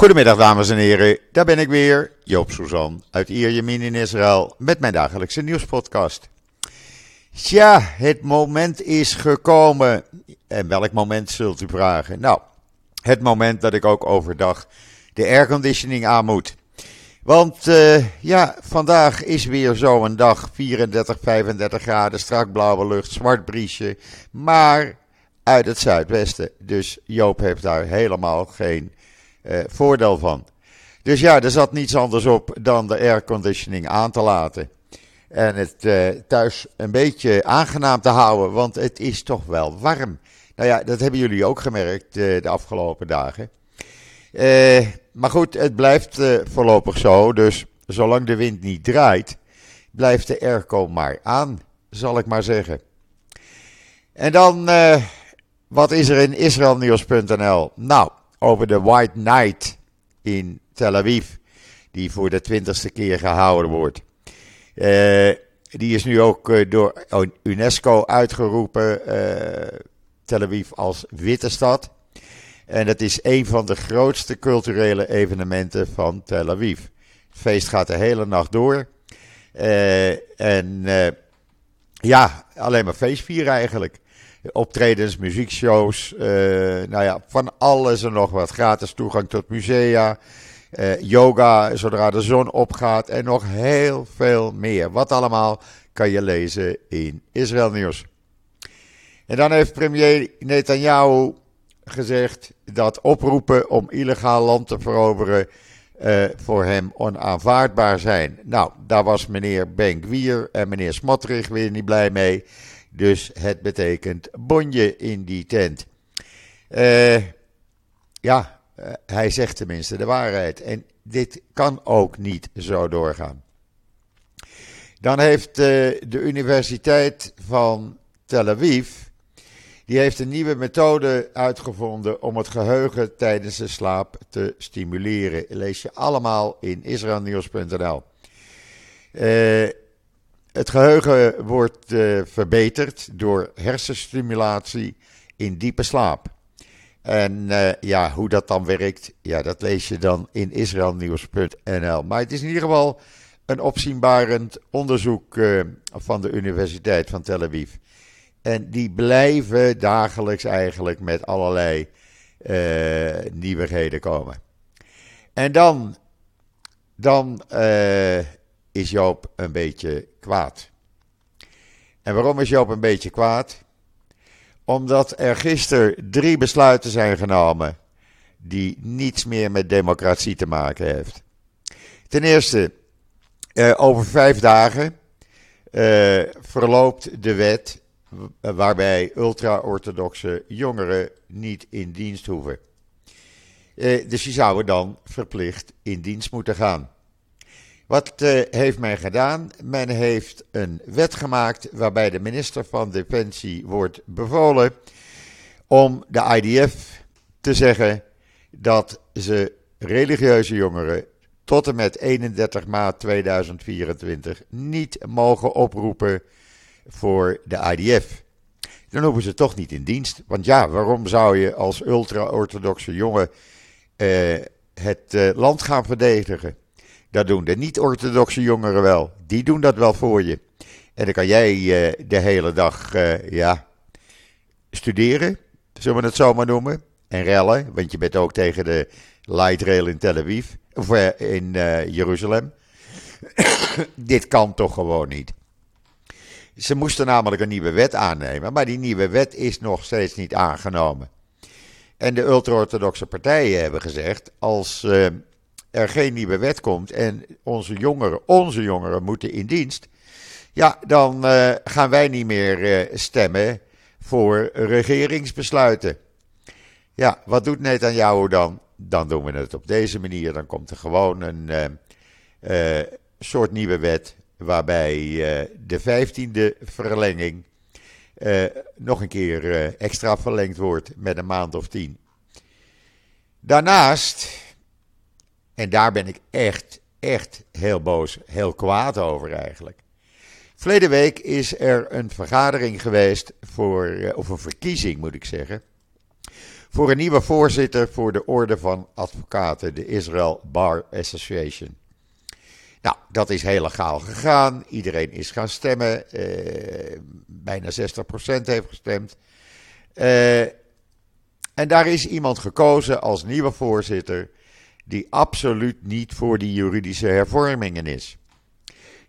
Goedemiddag dames en heren, daar ben ik weer, Joop Suzan uit Ierjemien in Israël met mijn dagelijkse nieuwspodcast. Tja, het moment is gekomen. En welk moment zult u vragen? Nou, het moment dat ik ook overdag de airconditioning aan moet. Want uh, ja, vandaag is weer zo'n dag, 34, 35 graden, strak blauwe lucht, zwart briesje, maar uit het zuidwesten. Dus Joop heeft daar helemaal geen voordeel van. Dus ja, er zat niets anders op dan de airconditioning aan te laten. En het uh, thuis een beetje aangenaam te houden, want het is toch wel warm. Nou ja, dat hebben jullie ook gemerkt uh, de afgelopen dagen. maar goed, het blijft voorlopig zo. Dus zolang de wind niet draait, blijft de airco maar aan, zal ik maar zeggen. En dan, wat is er in israelnieuws.nl? Nou, over de White Night in Tel Aviv, die voor de twintigste keer gehouden wordt. Uh, die is nu ook uh, door UNESCO uitgeroepen, uh, Tel Aviv als witte stad. En dat is een van de grootste culturele evenementen van Tel Aviv. Het feest gaat de hele nacht door. en ja, alleen maar feestvieren eigenlijk optredens, muziekshows, uh, nou ja, van alles en nog wat. Gratis toegang tot musea, uh, yoga zodra de zon opgaat en nog heel veel meer. Wat allemaal kan je lezen in Israël Nieuws. En dan heeft premier Netanyahu gezegd dat oproepen om illegaal land te veroveren uh, voor hem onaanvaardbaar zijn. Nou, daar was meneer Ben en meneer Smotrich weer niet blij mee. Dus het betekent bonje in die tent. Uh, ja, uh, hij zegt tenminste de waarheid. En dit kan ook niet zo doorgaan. Dan heeft de Universiteit van Tel Aviv. Die heeft een nieuwe methode uitgevonden om het geheugen tijdens de slaap te stimuleren. Lees je allemaal in israelnieuws.nl. Uh, het geheugen wordt uh, verbeterd door hersenstimulatie in diepe slaap. En uh, ja, hoe dat dan werkt, ja, dat lees je dan in israelnieuws.nl. Maar het is in ieder geval een opzienbarend onderzoek van de Universiteit van Tel Aviv. En die blijven dagelijks eigenlijk met allerlei nieuwigheden komen. En dan, dan is Joop een beetje kwaad. En waarom is Joop een beetje kwaad? Omdat er gisteren drie besluiten zijn genomen die niets meer met democratie te maken heeft. Ten eerste, eh, over vijf dagen eh, verloopt de wet waarbij ultra-orthodoxe jongeren niet in dienst hoeven. Eh, dus die zouden dan verplicht in dienst moeten gaan. Wat uh, heeft men gedaan? Men heeft een wet gemaakt waarbij de minister van Defensie wordt bevolen om de IDF te zeggen dat ze religieuze jongeren tot en met 31 maart 2024 niet mogen oproepen voor de IDF. Dan hoeven ze toch niet in dienst. Want ja, waarom zou je als ultra-orthodoxe jongen uh, het uh, land gaan verdedigen? Dat doen de niet-orthodoxe jongeren wel. Die doen dat wel voor je. En dan kan jij uh, de hele dag, ja, studeren, zullen we het zo maar noemen. En rellen, want je bent ook tegen de light rail in Tel Aviv, of in Jeruzalem. Dit kan toch gewoon niet. Ze moesten namelijk een nieuwe wet aannemen, maar die nieuwe wet is nog steeds niet aangenomen. En de ultra-orthodoxe partijen hebben gezegd: als er geen nieuwe wet komt en onze jongeren, onze jongeren moeten in dienst, ja, dan uh, gaan wij niet meer uh, stemmen voor regeringsbesluiten. Ja, wat doet Netanyahu dan? Dan doen we het op deze manier. Dan komt er gewoon een soort nieuwe wet waarbij de vijftiende verlenging nog een keer extra verlengd wordt met een maand of tien. Daarnaast en daar ben ik echt, echt heel boos, heel kwaad over eigenlijk. Verleden week is er een vergadering geweest voor, eh, of een verkiezing moet ik zeggen, voor een nieuwe voorzitter voor de Orde van Advocaten, de Israel Bar Association. Nou, dat is heel legaal gegaan. Iedereen is gaan stemmen. Eh, bijna 60% heeft gestemd. Eh, en daar is iemand gekozen als nieuwe voorzitter die absoluut niet voor die juridische hervormingen is.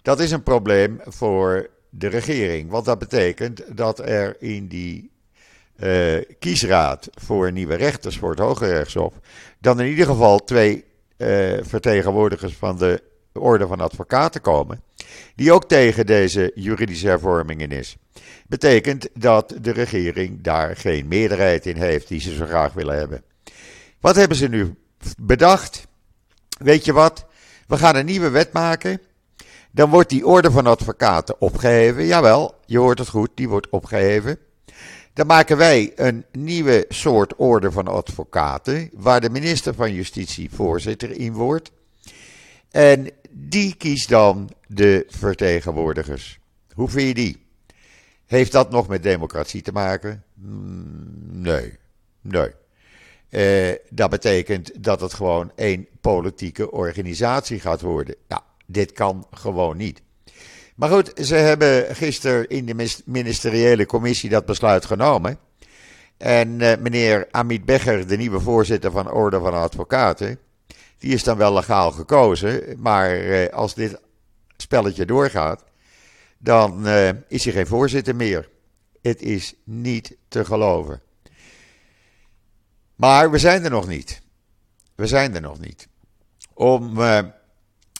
Dat is een probleem voor de regering, want dat betekent dat er in die uh, kiesraad voor nieuwe rechters voor het Hoge Rechtshof dan in ieder geval twee vertegenwoordigers van de orde van advocaten komen, die ook tegen deze juridische hervormingen is. Betekent dat de regering daar geen meerderheid in heeft die ze zo graag willen hebben. Wat hebben ze nu bedacht? Weet je wat? We gaan een nieuwe wet maken. Dan wordt die orde van advocaten opgeheven. Jawel, je hoort het goed, die wordt opgeheven. Dan maken wij een nieuwe soort orde van advocaten, waar de minister van Justitie voorzitter in wordt. En die kiest dan de vertegenwoordigers. Hoe vind je die? Heeft dat nog met democratie te maken? Mm, nee, nee. Uh, dat betekent dat het gewoon één politieke organisatie gaat worden. Nou, dit kan gewoon niet. Maar goed, ze hebben gisteren in de ministeriële commissie dat besluit genomen. En uh, meneer Amit Becher, de nieuwe voorzitter van Orde van Advocaten, die is dan wel legaal gekozen. Maar uh, als dit spelletje doorgaat, dan uh, is hij geen voorzitter meer. Het is niet te geloven. Maar we zijn er nog niet. We zijn er nog niet. Om uh,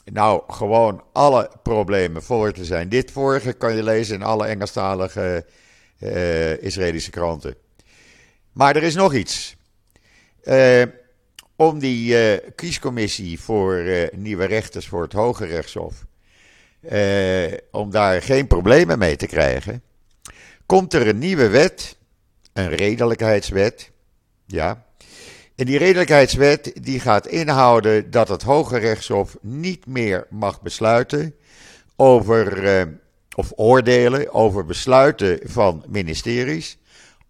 nou gewoon alle problemen voor te zijn. Dit vorige kan je lezen in alle Engelstalige uh, Israëlische kranten. Maar er is nog iets. Uh, om die uh, kiescommissie voor nieuwe rechters voor het Hoge Rechtshof. om daar geen problemen mee te krijgen. Komt er een nieuwe wet. Een redelijkheidswet. Ja. En die redelijkheidswet die gaat inhouden dat het Hoge Rechtshof niet meer mag besluiten over of oordelen over besluiten van ministeries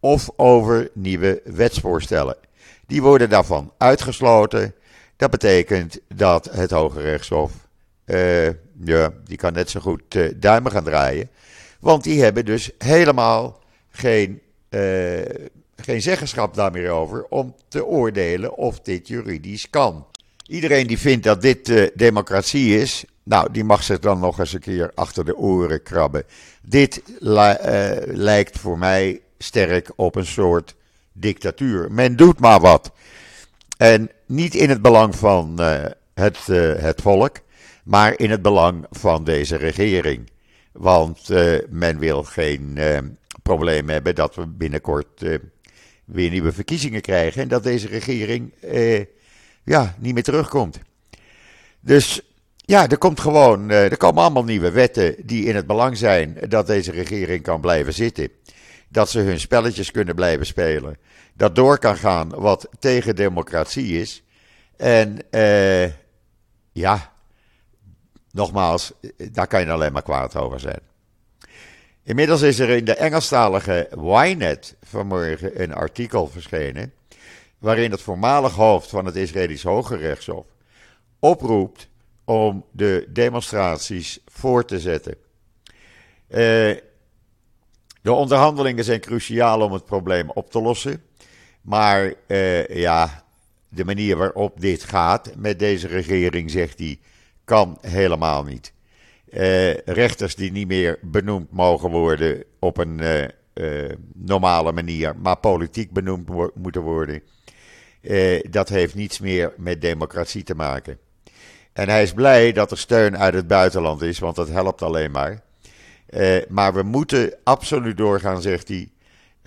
of over nieuwe wetsvoorstellen. Die worden daarvan uitgesloten. Dat betekent dat het Hoge Rechtshof, uh, ja, die kan net zo goed uh, duimen gaan draaien. Want die hebben dus helemaal geen geen zeggenschap daar meer over om te oordelen of dit juridisch kan. Iedereen die vindt dat dit uh, democratie is, nou, die mag zich dan nog eens een keer achter de oren krabben. Dit uh, lijkt voor mij sterk op een soort dictatuur. Men doet maar wat. En niet in het belang van uh, het, het volk, maar in het belang van deze regering. Want men wil geen probleem hebben dat we binnenkort weer nieuwe verkiezingen krijgen en dat deze regering eh, ja, niet meer terugkomt. Dus ja, er, komt gewoon, eh, er komen allemaal nieuwe wetten die in het belang zijn dat deze regering kan blijven zitten. Dat ze hun spelletjes kunnen blijven spelen. Dat door kan gaan wat tegen democratie is. En eh, ja, nogmaals, daar kan je alleen maar kwaad over zijn. Inmiddels is er in de Engelstalige Ynet vanmorgen een artikel verschenen. waarin het voormalig hoofd van het Israëlisch Hoge Rechtshof oproept om de demonstraties voor te zetten. Uh, de onderhandelingen zijn cruciaal om het probleem op te lossen. Maar uh, ja, de manier waarop dit gaat met deze regering, zegt hij, kan helemaal niet. Uh, rechters die niet meer benoemd mogen worden op een uh, normale manier, maar politiek benoemd moeten worden. dat heeft niets meer met democratie te maken. En hij is blij dat er steun uit het buitenland is, want dat helpt alleen maar. Maar we moeten absoluut doorgaan, zegt hij,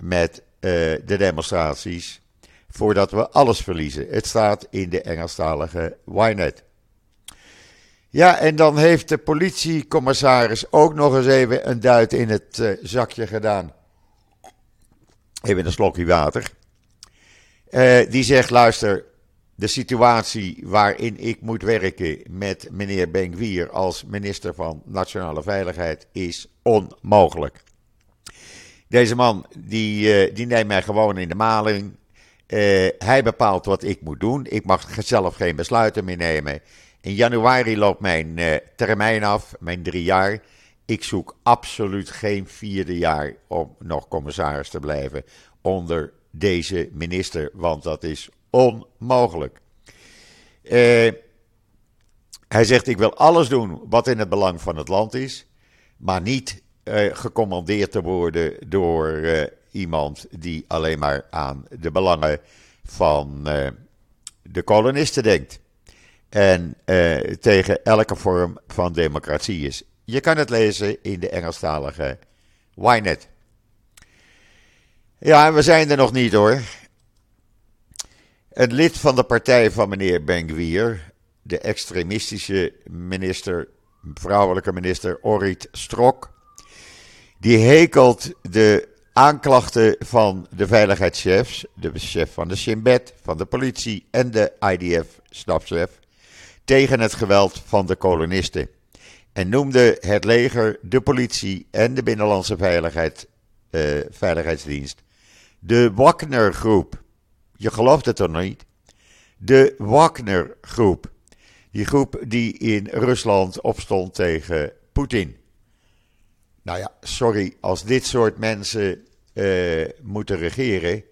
met de demonstraties, voordat we alles verliezen. Het staat in de Engelstalige Ynet. Ja, en dan heeft de politiecommissaris ook nog eens even een duit in het uh, zakje gedaan. Even een slokje water. Die zegt: luister, de situatie waarin ik moet werken met meneer Benkwier als minister van Nationale Veiligheid is onmogelijk. Deze man die, uh, die neemt mij gewoon in de maling. hij bepaalt wat ik moet doen. Ik mag zelf geen besluiten meer nemen. In januari loopt mijn termijn af, mijn drie jaar. Ik zoek absoluut geen vierde jaar om nog commissaris te blijven onder deze minister, want dat is onmogelijk. Uh, hij zegt: Ik wil alles doen wat in het belang van het land is, maar niet uh, gecommandeerd te worden door uh, iemand die alleen maar aan de belangen van de kolonisten denkt. En tegen elke vorm van democratie is. Je kan het lezen in de Engelstalige Ynet. Ja, we zijn er nog niet hoor. Een lid van de partij van meneer Ben-Gvir, de extremistische minister, vrouwelijke minister Orit Strok, die hekelt de aanklachten van de veiligheidschefs, de chef van de Shin Bet, van de politie en de IDF-stafchef, tegen het geweld van de kolonisten. En noemde het leger, de politie en de Binnenlandse Veiligheid, uh, Veiligheidsdienst de Wagner-groep. Je gelooft het toch niet? De Wagner-groep. Die groep die in Rusland opstond tegen Poetin. Nou ja, sorry, als dit soort mensen uh, moeten regeren,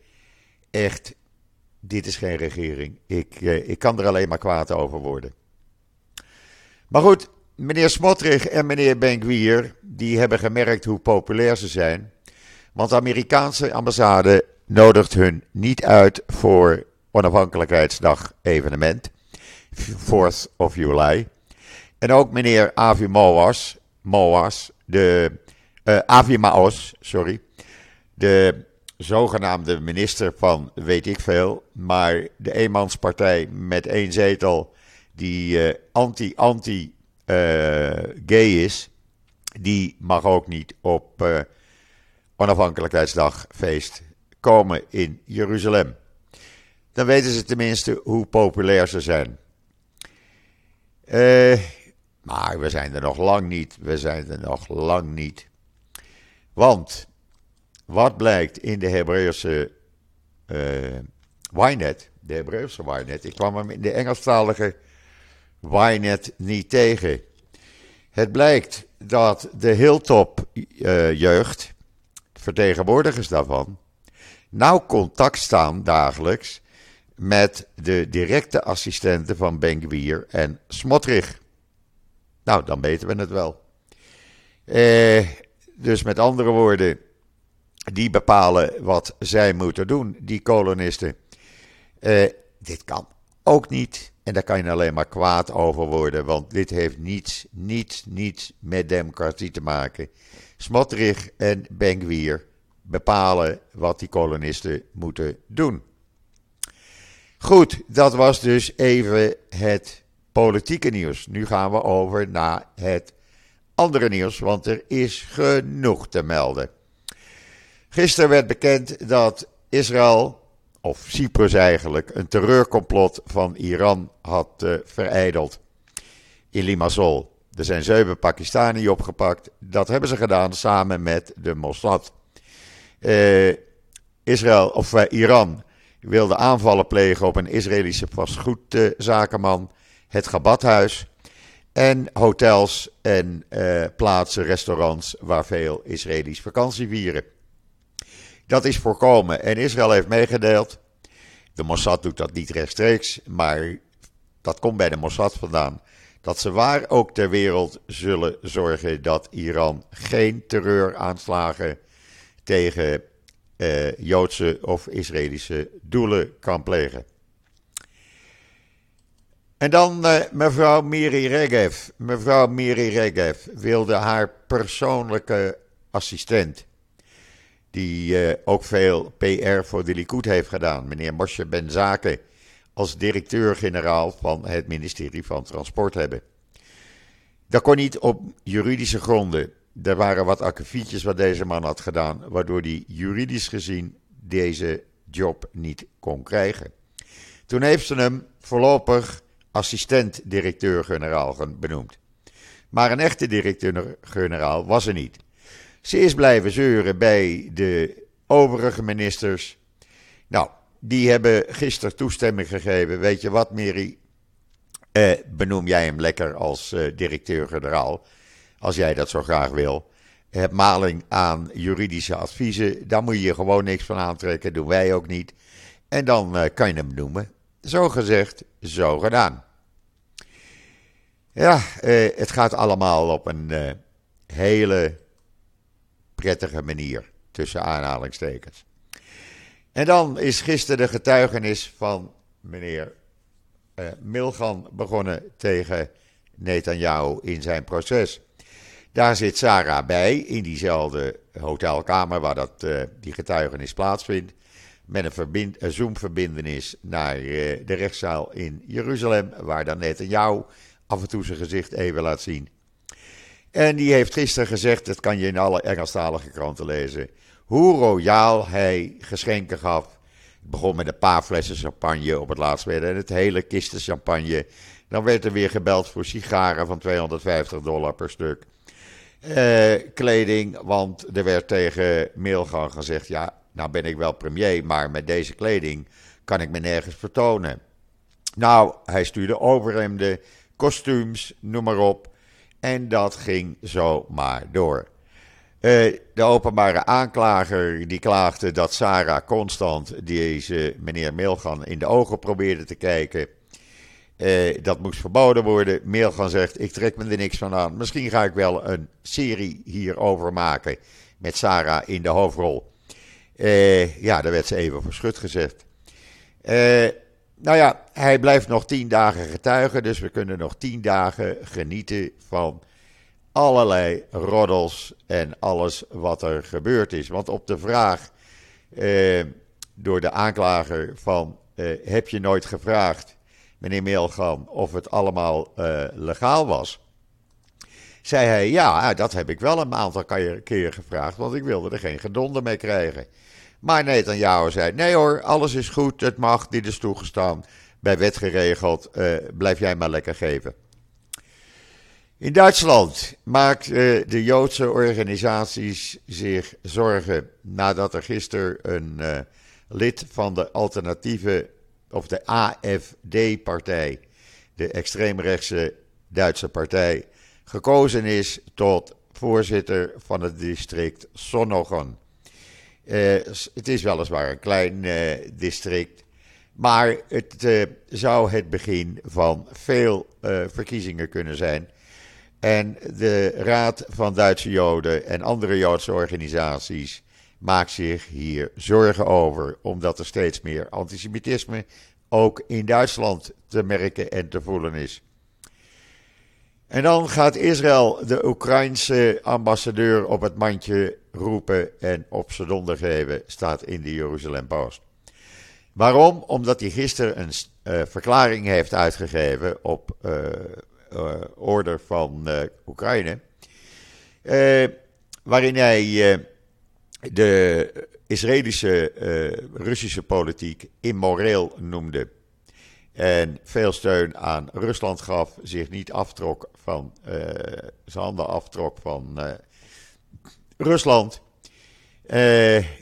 echt, dit is geen regering. Ik, uh, ik kan er alleen maar kwaad over worden. Maar goed, meneer Smotrich en meneer Benkwier, die hebben gemerkt hoe populair ze zijn. Want de Amerikaanse ambassade nodigt hun niet uit voor onafhankelijkheidsdag evenement, 4th of July. En ook meneer Avi Moas, Moas de, uh, Avi Maos, sorry, de zogenaamde minister van weet ik veel, maar de eenmanspartij met één zetel die anti-anti-gay eh, is, die mag ook niet op uh, onafhankelijkheidsdag feest komen in Jeruzalem. Dan weten ze tenminste hoe populair ze zijn. Uh, maar we zijn er nog lang niet. We zijn er nog lang niet. Want wat blijkt in de Hebreeuwse uh, de Hebreeuwse Ynet, ik kwam hem in de Engelstalige Ynet niet tegen. Het blijkt dat de Hilltop uh, jeugd, vertegenwoordigers daarvan, nauw contact staan dagelijks met de directe assistenten van Benkwier en Smotrich. Nou, dan weten we het wel. Eh, dus met andere woorden, die bepalen wat zij moeten doen, die kolonisten. Eh, dit kan ook niet. En daar kan je alleen maar kwaad over worden, want dit heeft niets, niets, niets met democratie te maken. Smotrich en Benkwier bepalen wat die kolonisten moeten doen. Goed, dat was dus even het politieke nieuws. Nu gaan we over naar het andere nieuws, want er is genoeg te melden. Gisteren werd bekend dat Israël, of Cyprus eigenlijk, een terreurcomplot van Iran had uh, vereideld in Limassol. Er zijn zeven Pakistani opgepakt. Dat hebben ze gedaan samen met de Mossad. Uh, Israël, of uh, Iran wilde aanvallen plegen op een Israëlische vastgoedzakenman, het Gabathuis en hotels en uh, plaatsen, restaurants waar veel Israëli's vakantie vieren. Dat is voorkomen en Israël heeft meegedeeld. De Mossad doet dat niet rechtstreeks, maar dat komt bij de Mossad vandaan. Dat ze waar ook ter wereld zullen zorgen dat Iran geen terreuraanslagen tegen uh, Joodse of Israëlische doelen kan plegen. En dan uh, mevrouw Miri Regev. Mevrouw Miri Regev wilde haar persoonlijke assistent, die uh, ook veel PR voor de Likud heeft gedaan, meneer Moshe Benzake, als directeur-generaal van het ministerie van Transport hebben. Dat kon niet op juridische gronden. Er waren wat akkefietjes wat deze man had gedaan, waardoor hij juridisch gezien deze job niet kon krijgen. Toen heeft ze hem voorlopig assistent-directeur-generaal benoemd. Maar een echte directeur-generaal was er niet. Ze is blijven zeuren bij de overige ministers. Nou, die hebben gisteren toestemming gegeven. Weet je wat, Mary? Eh, benoem jij hem lekker als uh, directeur-generaal. Als jij dat zo graag wil. Heb maling aan juridische adviezen. Daar moet je je gewoon niks van aantrekken. Doen wij ook niet. En dan uh, kan je hem noemen. Zo gezegd, zo gedaan. Ja, het gaat allemaal op een hele prettige manier. Tussen aanhalingstekens. En dan is gisteren de getuigenis van meneer uh, Milgan begonnen tegen Netanyahu in zijn proces. Daar zit Sarah bij, in diezelfde hotelkamer waar dat, uh, die getuigenis plaatsvindt. Met een, verbind, een Zoom-verbindenis naar uh, de rechtszaal in Jeruzalem, waar dan Netanyahu af en toe zijn gezicht even laat zien. En die heeft gisteren gezegd, dat kan je in alle Engelstalige kranten lezen hoe royaal hij geschenken gaf. Het begon met een paar flessen champagne op het laatst en het hele kisten champagne. Dan werd er weer gebeld voor sigaren van 250 dollar per stuk. Eh, kleding, want er werd tegen Milgang gezegd: ja, nou ben ik wel premier, maar met deze kleding kan ik me nergens vertonen. Nou, hij stuurde overhemden, kostuums, noem maar op. En dat ging zo maar door. Eh, de openbare aanklager die klaagde dat Sarah constant deze meneer Milgan in de ogen probeerde te kijken. Uh, dat moest verboden worden. Milgan zegt: Ik trek me er niks van aan. Misschien ga ik wel een serie hierover maken. Met Sarah in de hoofdrol. Uh, ja, daar werd ze even voor schut gezegd. nou ja, hij blijft nog tien dagen getuigen. Dus we kunnen nog tien dagen genieten van allerlei roddels en alles wat er gebeurd is. Want op de vraag eh, door de aanklager van eh, heb je nooit gevraagd, meneer Meelgan, of het allemaal eh, legaal was, zei hij ja, dat heb ik wel een aantal keer gevraagd, want ik wilde er geen gedonde mee krijgen. Maar Netanyahu zei nee hoor, alles is goed, het mag, dit is toegestaan, bij wet geregeld, eh, blijf jij maar lekker geven. In Duitsland maakt uh, de Joodse organisaties zich zorgen nadat er gisteren een lid van de alternatieve, of de AFD-partij, de extreemrechtse Duitse partij, gekozen is tot voorzitter van het district Sonnogen. Uh, het is weliswaar een klein district, maar het zou het begin van veel verkiezingen kunnen zijn en de Raad van Duitse Joden en andere Joodse organisaties maakt zich hier zorgen over, omdat er steeds meer antisemitisme ook in Duitsland te merken en te voelen is. En dan gaat Israël de Oekraïnse ambassadeur op het mandje roepen en op zijn donder geven, staat in de Jeruzalem Post. Waarom? Omdat hij gisteren een uh, verklaring heeft uitgegeven op uh, order van Oekraïne. Waarin hij de Israëlische Russische politiek immoreel noemde. En veel steun aan Rusland gaf, zich niet aftrok van zijn handen aftrok van Rusland.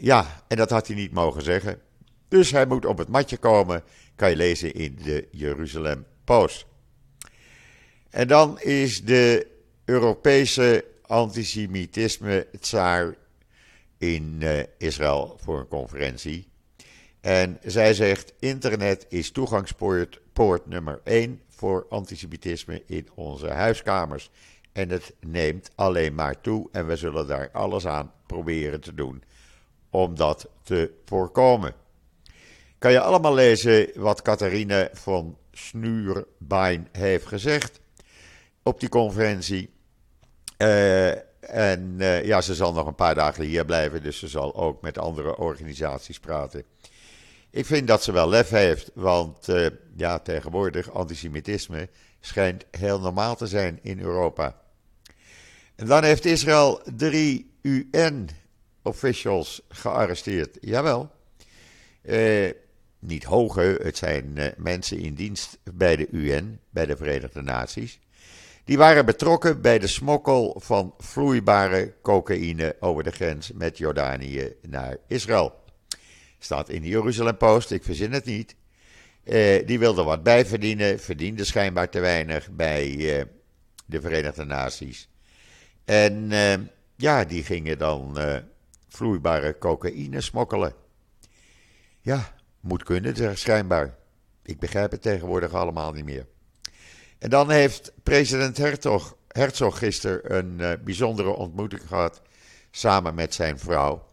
ja, en dat had hij niet mogen zeggen. Dus hij moet op het matje komen, kan je lezen in de Jeruzalem Post. En dan is de Europese antisemitisme-tsaar in uh, Israël voor een conferentie. En zij zegt: internet is toegangspoort poort nummer 1 voor antisemitisme in onze huiskamers. En het neemt alleen maar toe en we zullen daar alles aan proberen te doen om dat te voorkomen. Kan je allemaal lezen wat Catharine van Snuurbein heeft gezegd op die conferentie. Uh, en uh, ja, ze zal nog een paar dagen hier blijven, dus ze zal ook met andere organisaties praten. Ik vind dat ze wel lef heeft, want uh, ja, tegenwoordig antisemitisme schijnt heel normaal te zijn in Europa. En dan heeft Israël drie UN-officials gearresteerd. Jawel. niet hoge, het zijn mensen in dienst bij de UN, bij de Verenigde Naties. Die waren betrokken bij de smokkel van vloeibare cocaïne over de grens met Jordanië naar Israël. Staat in de Jeruzalem Post, ik verzin het niet. Uh, die wilde wat bijverdienen, verdiende schijnbaar te weinig bij uh, de Verenigde Naties. En uh, ja, die gingen dan vloeibare cocaïne smokkelen. Ja, moet kunnen, schijnbaar. Ik begrijp het tegenwoordig allemaal niet meer. En dan heeft president Herzog, Herzog gisteren een bijzondere ontmoeting gehad samen met zijn vrouw.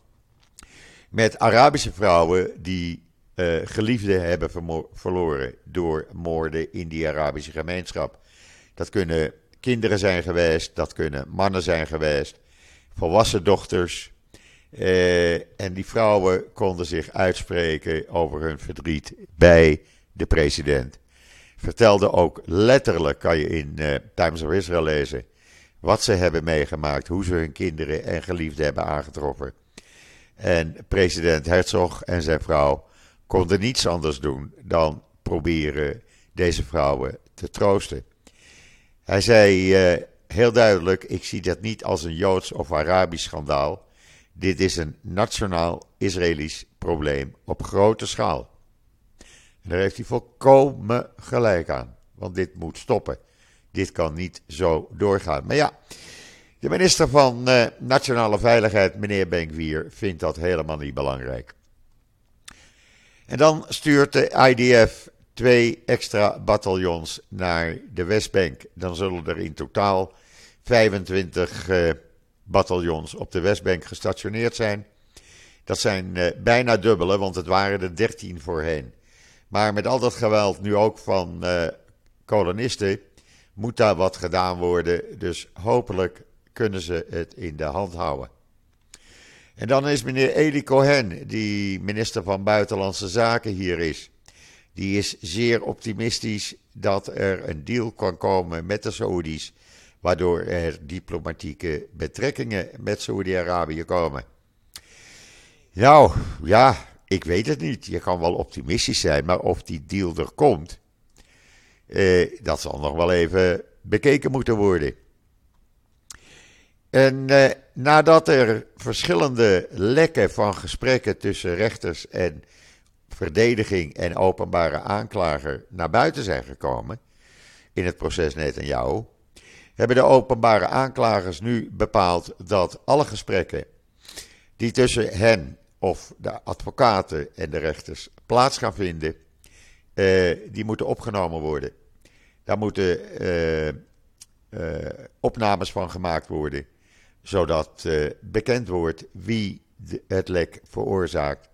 Met Arabische vrouwen die uh, geliefden hebben verloren door moorden in die Arabische gemeenschap. Dat kunnen kinderen zijn geweest, dat kunnen mannen zijn geweest, volwassen dochters. Uh, en die vrouwen konden zich uitspreken over hun verdriet bij de president. Vertelde ook letterlijk, kan je in uh, Times of Israel lezen, wat ze hebben meegemaakt, hoe ze hun kinderen en geliefden hebben aangetroffen. En president Herzog en zijn vrouw konden niets anders doen dan proberen deze vrouwen te troosten. Hij zei uh, heel duidelijk: Ik zie dat niet als een Joods of Arabisch schandaal. Dit is een nationaal Israëlisch probleem op grote schaal. Daar heeft hij volkomen gelijk aan, want dit moet stoppen. Dit kan niet zo doorgaan. Maar ja, de minister van uh, Nationale Veiligheid, meneer Benkwier, vindt dat helemaal niet belangrijk. En dan stuurt de IDF twee extra bataljons naar de Westbank. Dan zullen er in totaal 25 uh, eh, bataljons op de Westbank gestationeerd zijn. Dat zijn uh, bijna dubbele, want het waren er 13 voorheen. Maar met al dat geweld nu ook van uh, kolonisten moet daar wat gedaan worden. Dus hopelijk kunnen ze het in de hand houden. En dan is meneer Eli Cohen, die minister van Buitenlandse Zaken hier is. Die is zeer optimistisch dat er een deal kan komen met de Saoedi's, waardoor er diplomatieke betrekkingen met Saoedi-Arabië komen. Nou, ja, ik weet het niet. Je kan wel optimistisch zijn, maar of die deal er komt, eh, dat zal nog wel even bekeken moeten worden. En eh, nadat er verschillende lekken van gesprekken tussen rechters en verdediging en openbare aanklager naar buiten zijn gekomen in het proces Netanyahu, hebben de openbare aanklagers nu bepaald dat alle gesprekken die tussen hen of de advocaten en de rechters plaats gaan vinden, eh, die moeten opgenomen worden. Daar moeten eh, eh, opnames van gemaakt worden zodat uh, bekend wordt wie het lek veroorzaakt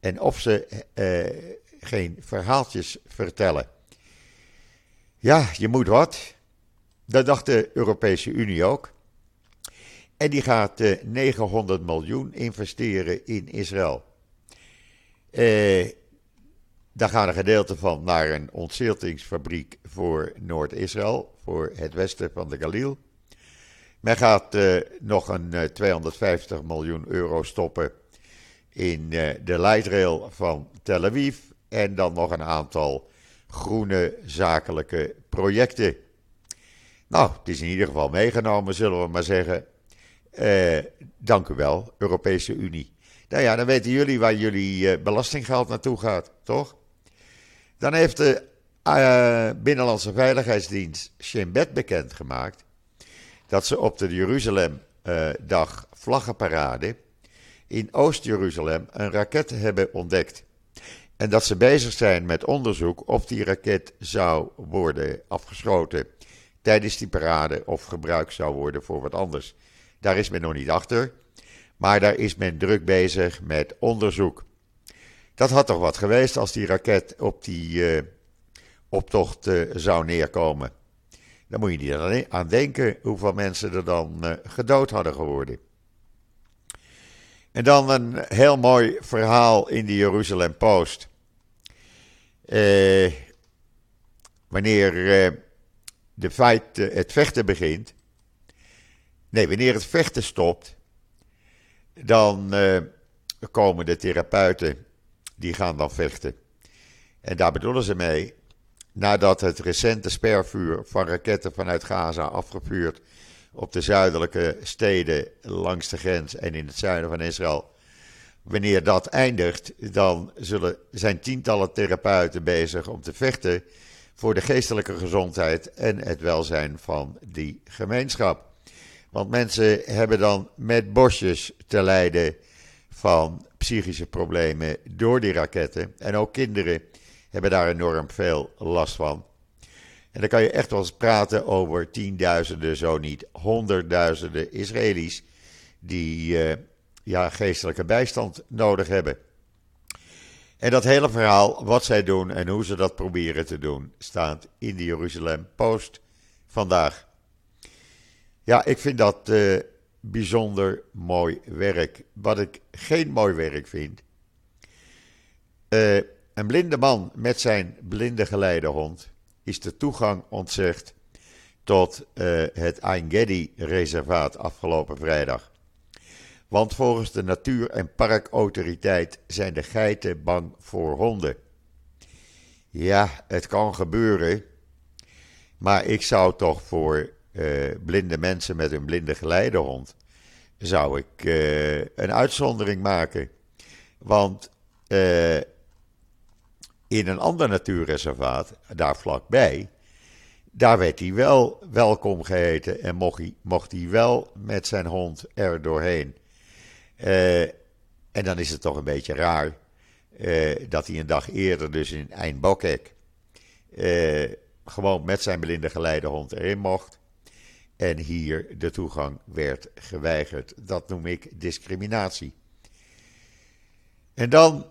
en of ze uh, geen verhaaltjes vertellen. Ja, je moet wat. Dat dacht de Europese Unie ook. En die gaat uh, eh, 900 miljoen investeren in Israël. daar gaat een gedeelte van naar een ontziltingsfabriek voor Noord-Israël, voor het westen van de Galil. Men gaat uh, nog een uh, eh, 250 miljoen euro stoppen in uh, de leidrail van Tel Aviv. En dan nog een aantal groene zakelijke projecten. Nou, het is in ieder geval meegenomen, zullen we maar zeggen. Dank u wel, Europese Unie. Nou ja, dan weten jullie waar jullie belastinggeld naartoe gaat, toch? Dan heeft de Binnenlandse Veiligheidsdienst Shin Bet bekendgemaakt dat ze op de Jeruzalemdag vlaggenparade in Oost-Jeruzalem een raket hebben ontdekt. En dat ze bezig zijn met onderzoek of die raket zou worden afgeschoten tijdens die parade of gebruikt zou worden voor wat anders. Daar is men nog niet achter, maar daar is men druk bezig met onderzoek. Dat had toch wat geweest als die raket op die uh, optocht uh, zou neerkomen. Dan moet je niet aan denken hoeveel mensen er dan uh, gedood hadden geworden. En dan een heel mooi verhaal in de Jeruzalem Post. Wanneer de feit, het vechten begint. Nee, wanneer het vechten stopt. Dan komen de therapeuten. Die gaan dan vechten. En daar bedoelen ze mee nadat het recente spervuur van raketten vanuit Gaza afgevuurd op de zuidelijke steden langs de grens en in het zuiden van Israël Wanneer dat eindigt, dan zullen, zijn tientallen therapeuten bezig om te vechten voor de geestelijke gezondheid en het welzijn van die gemeenschap. Want mensen hebben dan met bosjes te lijden van psychische problemen door die raketten. En ook kinderen hebben daar enorm veel last van. En dan kan je echt wel eens praten over tienduizenden, zo niet honderdduizenden Israëli's die uh, ja, geestelijke bijstand nodig hebben. En dat hele verhaal, wat zij doen en hoe ze dat proberen te doen, staat in de Jeruzalem Post vandaag. Ja, ik vind dat uh, bijzonder mooi werk. Wat ik geen mooi werk vind. Uh, een blinde man met zijn blinde geleidehond is de toegang ontzegd tot uh, het Ein Gedi-reservaat afgelopen vrijdag. Want volgens de Natuur- en Parkautoriteit zijn de geiten bang voor honden. Ja, het kan gebeuren. Maar ik zou toch voor uh, blinde mensen met een blinde geleidehond. zou ik uh, een uitzondering maken. Want uh, in een ander natuurreservaat, daar vlakbij. daar werd hij wel welkom geheten. en mocht hij, mocht hij wel met zijn hond er doorheen. en dan is het toch een beetje raar. dat hij een dag eerder, dus in Eindbokek. gewoon met zijn blinde geleidehond erin mocht en hier de toegang werd geweigerd. Dat noem ik discriminatie. En dan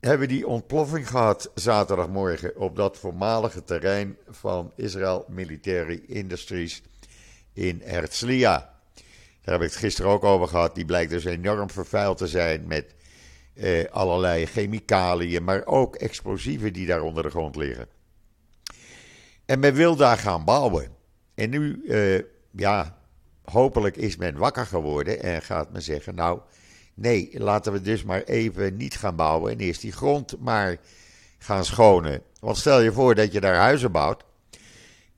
hebben we die ontploffing gehad zaterdagmorgen op dat voormalige terrein van Israel Military Industries in Herzliya. Daar heb ik het gisteren ook over gehad. Die blijkt dus enorm vervuild te zijn met eh, allerlei chemicaliën, maar ook explosieven die daar onder de grond liggen. En men wil daar gaan bouwen. En nu, uh, ja, hopelijk is men wakker geworden en gaat men zeggen: Nou, nee, laten we dus maar even niet gaan bouwen en eerst die grond maar gaan schonen. Want stel je voor dat je daar huizen bouwt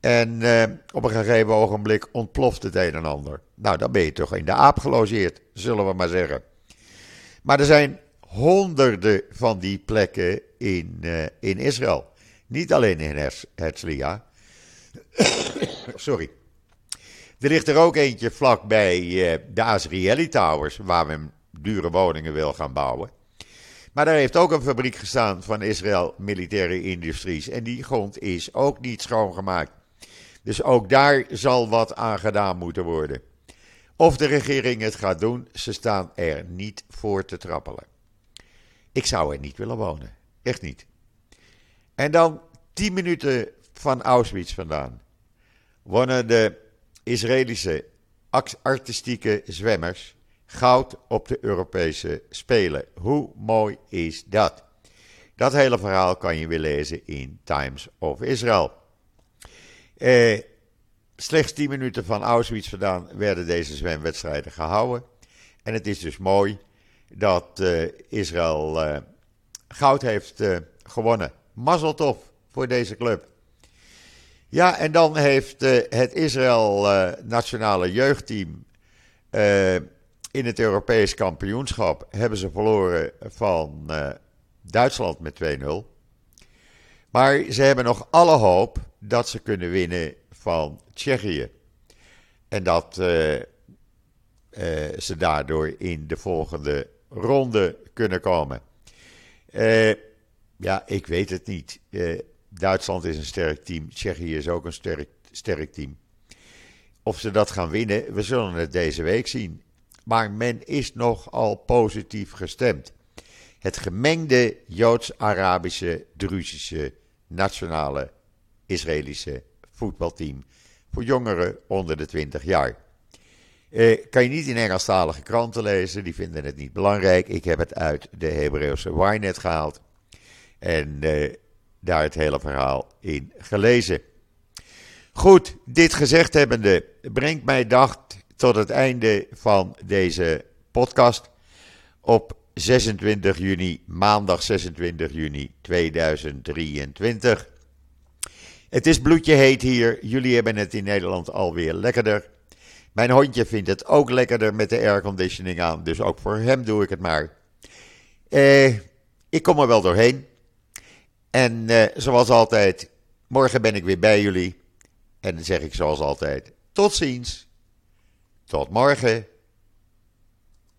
en uh, op een gegeven ogenblik ontploft het een en ander. Nou, dan ben je toch in de aap gelogeerd, zullen we maar zeggen. Maar er zijn honderden van die plekken in, uh, in Israël. Niet alleen in Herzliya. Sorry. Er ligt er ook eentje vlakbij uh, de Azrieli Towers, waar men dure woningen wil gaan bouwen. Maar daar heeft ook een fabriek gestaan van Israël Militaire Industries. En die grond is ook niet schoongemaakt. Dus ook daar zal wat aan gedaan moeten worden. Of de regering het gaat doen, ze staan er niet voor te trappelen. Ik zou er niet willen wonen. Echt niet. En dan 10 minuten van Auschwitz vandaan wonnen de Israëlische artistieke zwemmers goud op de Europese Spelen. Hoe mooi is dat? Dat hele verhaal kan je weer lezen in Times of Israel. Eh, slechts 10 minuten van Auschwitz vandaan werden deze zwemwedstrijden gehouden. En het is dus mooi dat eh, Israël eh, goud heeft uh, gewonnen. Mazzeltof voor deze club. Ja, en dan heeft uh, het Israël uh, nationale jeugdteam uh, in het Europees kampioenschap hebben ze verloren van Duitsland met 2-0. Maar ze hebben nog alle hoop dat ze kunnen winnen van Tsjechië. En dat ze daardoor in de volgende ronde kunnen komen. ja, ik weet het niet. Duitsland is een sterk team. Tsjechië is ook een sterk, sterk team. Of ze dat gaan winnen, we zullen het deze week zien. Maar men is nogal positief gestemd. Het gemengde Joods-Arabische, Druzische, nationale Israëlische voetbalteam voor jongeren onder de 20 jaar. Eh, kan je niet in Engelstalige kranten lezen, die vinden het niet belangrijk. Ik heb het uit de Hebreeuwse Ynet gehaald. En eh, daar het hele verhaal in gelezen. Goed, dit gezegd hebbende brengt mij dag tot het einde van deze podcast op 26 juni, maandag 26 juni 2023. Het is bloedje heet hier. Jullie hebben het in Nederland alweer lekkerder. Mijn hondje vindt het ook lekkerder met de airconditioning aan, dus ook voor hem doe ik het maar. Eh, ik kom er wel doorheen. En eh, zoals altijd, morgen ben ik weer bij jullie. En dan zeg ik zoals altijd, tot ziens. Tot morgen.